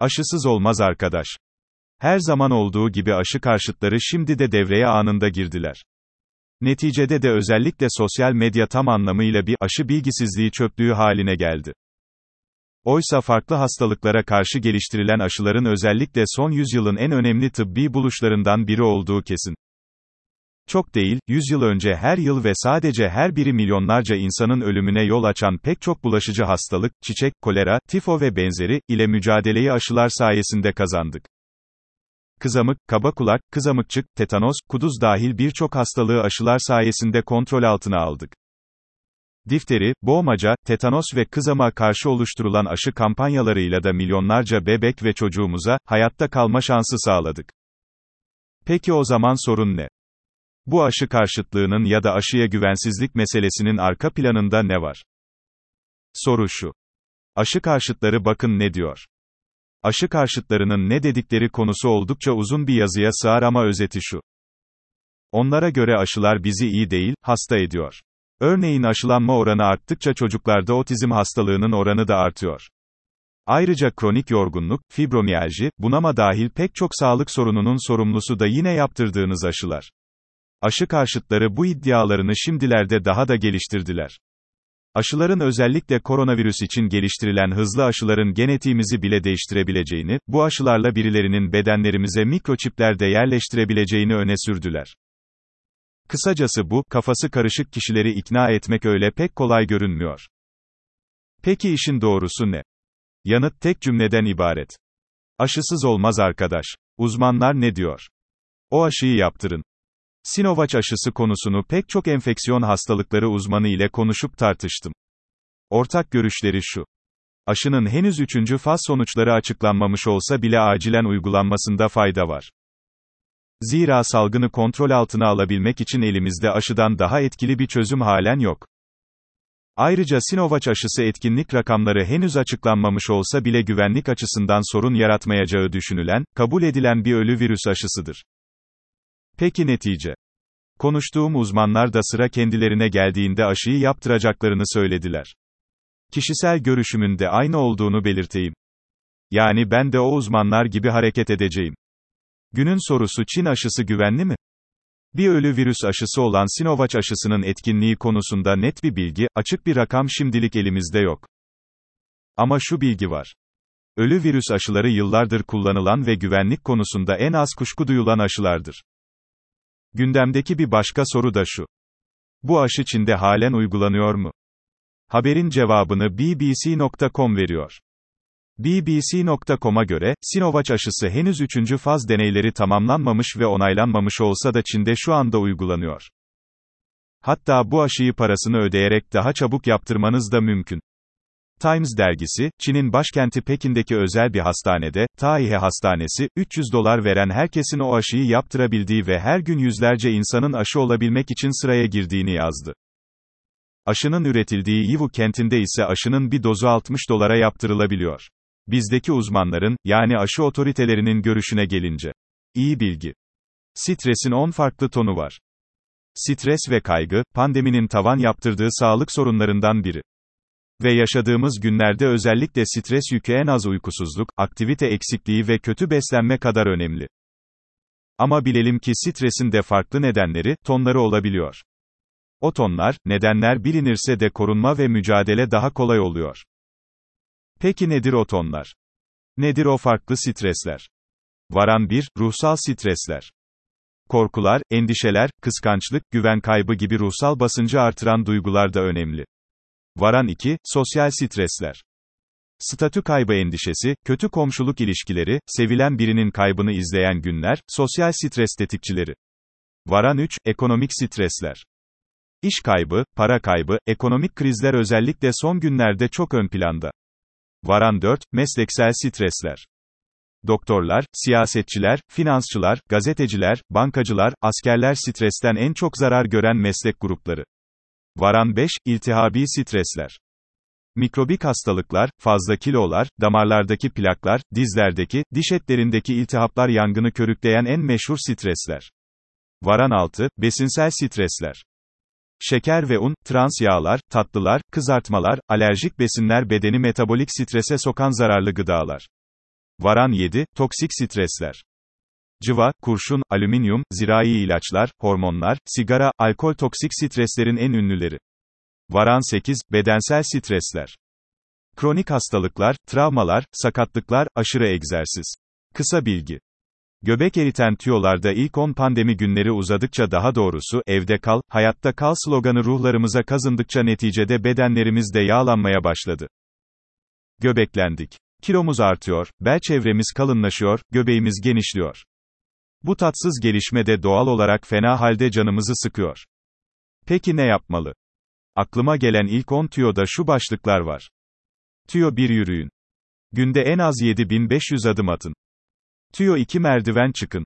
Aşısız olmaz arkadaş. Her zaman olduğu gibi aşı karşıtları şimdi de devreye anında girdiler. Neticede de özellikle sosyal medya tam anlamıyla bir aşı bilgisizliği çöplüğü haline geldi. Oysa farklı hastalıklara karşı geliştirilen aşıların özellikle son yüzyılın en önemli tıbbi buluşlarından biri olduğu kesin. Çok değil, 100 yıl önce her yıl ve sadece her biri milyonlarca insanın ölümüne yol açan pek çok bulaşıcı hastalık, çiçek, kolera, tifo ve benzeri, ile mücadeleyi aşılar sayesinde kazandık. Kızamık, kaba kulak, kızamıkçık, tetanos, kuduz dahil birçok hastalığı aşılar sayesinde kontrol altına aldık. Difteri, boğmaca, tetanos ve kızama karşı oluşturulan aşı kampanyalarıyla da milyonlarca bebek ve çocuğumuza, hayatta kalma şansı sağladık. Peki o zaman sorun ne? Bu aşı karşıtlığının ya da aşıya güvensizlik meselesinin arka planında ne var? Soru şu. Aşı karşıtları bakın ne diyor. Aşı karşıtlarının ne dedikleri konusu oldukça uzun bir yazıya sığar ama özeti şu. Onlara göre aşılar bizi iyi değil, hasta ediyor. Örneğin aşılanma oranı arttıkça çocuklarda otizm hastalığının oranı da artıyor. Ayrıca kronik yorgunluk, fibromiyalji, bunama dahil pek çok sağlık sorununun sorumlusu da yine yaptırdığınız aşılar. Aşı karşıtları bu iddialarını şimdilerde daha da geliştirdiler. Aşıların özellikle koronavirüs için geliştirilen hızlı aşıların genetiğimizi bile değiştirebileceğini, bu aşılarla birilerinin bedenlerimize mikroçipler de yerleştirebileceğini öne sürdüler. Kısacası bu, kafası karışık kişileri ikna etmek öyle pek kolay görünmüyor. Peki işin doğrusu ne? Yanıt tek cümleden ibaret. Aşısız olmaz arkadaş. Uzmanlar ne diyor? O aşıyı yaptırın. Sinovac aşısı konusunu pek çok enfeksiyon hastalıkları uzmanı ile konuşup tartıştım. Ortak görüşleri şu. Aşının henüz üçüncü faz sonuçları açıklanmamış olsa bile acilen uygulanmasında fayda var. Zira salgını kontrol altına alabilmek için elimizde aşıdan daha etkili bir çözüm halen yok. Ayrıca Sinovac aşısı etkinlik rakamları henüz açıklanmamış olsa bile güvenlik açısından sorun yaratmayacağı düşünülen, kabul edilen bir ölü virüs aşısıdır. Peki netice? Konuştuğum uzmanlar da sıra kendilerine geldiğinde aşıyı yaptıracaklarını söylediler. Kişisel görüşümün de aynı olduğunu belirteyim. Yani ben de o uzmanlar gibi hareket edeceğim. Günün sorusu Çin aşısı güvenli mi? Bir ölü virüs aşısı olan Sinovac aşısının etkinliği konusunda net bir bilgi, açık bir rakam şimdilik elimizde yok. Ama şu bilgi var. Ölü virüs aşıları yıllardır kullanılan ve güvenlik konusunda en az kuşku duyulan aşılardır. Gündemdeki bir başka soru da şu. Bu aşı Çin'de halen uygulanıyor mu? Haberin cevabını bbc.com veriyor. BBC.com'a göre, Sinovac aşısı henüz üçüncü faz deneyleri tamamlanmamış ve onaylanmamış olsa da Çin'de şu anda uygulanıyor. Hatta bu aşıyı parasını ödeyerek daha çabuk yaptırmanız da mümkün. Times dergisi, Çin'in başkenti Pekin'deki özel bir hastanede, Taihe Hastanesi, 300 dolar veren herkesin o aşıyı yaptırabildiği ve her gün yüzlerce insanın aşı olabilmek için sıraya girdiğini yazdı. Aşının üretildiği Yiwu kentinde ise aşının bir dozu 60 dolara yaptırılabiliyor. Bizdeki uzmanların, yani aşı otoritelerinin görüşüne gelince. İyi bilgi. Stresin 10 farklı tonu var. Stres ve kaygı, pandeminin tavan yaptırdığı sağlık sorunlarından biri. Ve yaşadığımız günlerde özellikle stres yükü en az uykusuzluk, aktivite eksikliği ve kötü beslenme kadar önemli. Ama bilelim ki stresin de farklı nedenleri, tonları olabiliyor. O tonlar, nedenler bilinirse de korunma ve mücadele daha kolay oluyor. Peki nedir o tonlar? Nedir o farklı stresler? Varan 1, ruhsal stresler. Korkular, endişeler, kıskançlık, güven kaybı gibi ruhsal basıncı artıran duygular da önemli. Varan 2, sosyal stresler. Statü kaybı endişesi, kötü komşuluk ilişkileri, sevilen birinin kaybını izleyen günler, sosyal stres tetikçileri. Varan 3, ekonomik stresler. İş kaybı, para kaybı, ekonomik krizler özellikle son günlerde çok ön planda. Varan 4, mesleksel stresler. Doktorlar, siyasetçiler, finansçılar, gazeteciler, bankacılar, askerler stresten en çok zarar gören meslek grupları. Varan 5, iltihabi stresler. Mikrobik hastalıklar, fazla kilolar, damarlardaki plaklar, dizlerdeki, diş etlerindeki iltihaplar yangını körükleyen en meşhur stresler. Varan 6, besinsel stresler. Şeker ve un, trans yağlar, tatlılar, kızartmalar, alerjik besinler bedeni metabolik strese sokan zararlı gıdalar. Varan 7, toksik stresler. Cıva, kurşun, alüminyum, zirai ilaçlar, hormonlar, sigara, alkol toksik streslerin en ünlüleri. Varan 8, bedensel stresler. Kronik hastalıklar, travmalar, sakatlıklar, aşırı egzersiz. Kısa bilgi. Göbek eriten tüyolarda ilk 10 pandemi günleri uzadıkça daha doğrusu, evde kal, hayatta kal sloganı ruhlarımıza kazındıkça neticede bedenlerimiz de yağlanmaya başladı. Göbeklendik. Kilomuz artıyor, bel çevremiz kalınlaşıyor, göbeğimiz genişliyor. Bu tatsız gelişme de doğal olarak fena halde canımızı sıkıyor. Peki ne yapmalı? Aklıma gelen ilk 10 tüyoda şu başlıklar var. Tüyo 1 yürüyün. Günde en az 7500 adım atın. Tüyo 2 merdiven çıkın.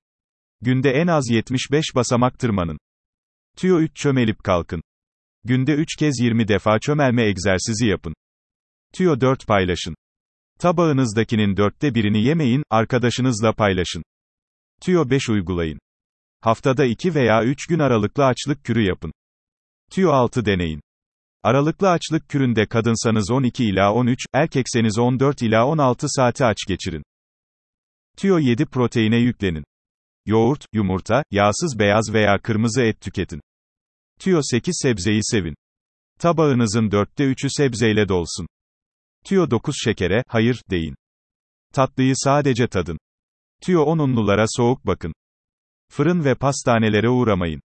Günde en az 75 basamak tırmanın. Tüyo 3 çömelip kalkın. Günde 3 kez 20 defa çömelme egzersizi yapın. Tüyo 4 paylaşın. Tabağınızdakinin dörtte birini yemeyin, arkadaşınızla paylaşın. Tüyo 5 uygulayın. Haftada 2 veya 3 gün aralıklı açlık kürü yapın. Tüyo 6 deneyin. Aralıklı açlık küründe kadınsanız 12 ila 13, erkekseniz 14 ila 16 saati aç geçirin. Tüyo 7 proteine yüklenin. Yoğurt, yumurta, yağsız beyaz veya kırmızı et tüketin. Tüyo 8 sebzeyi sevin. Tabağınızın dörtte üçü sebzeyle dolsun. Tüyo 9 şekere, hayır, deyin. Tatlıyı sadece tadın. Tüyo 10 unlulara soğuk bakın. Fırın ve pastanelere uğramayın.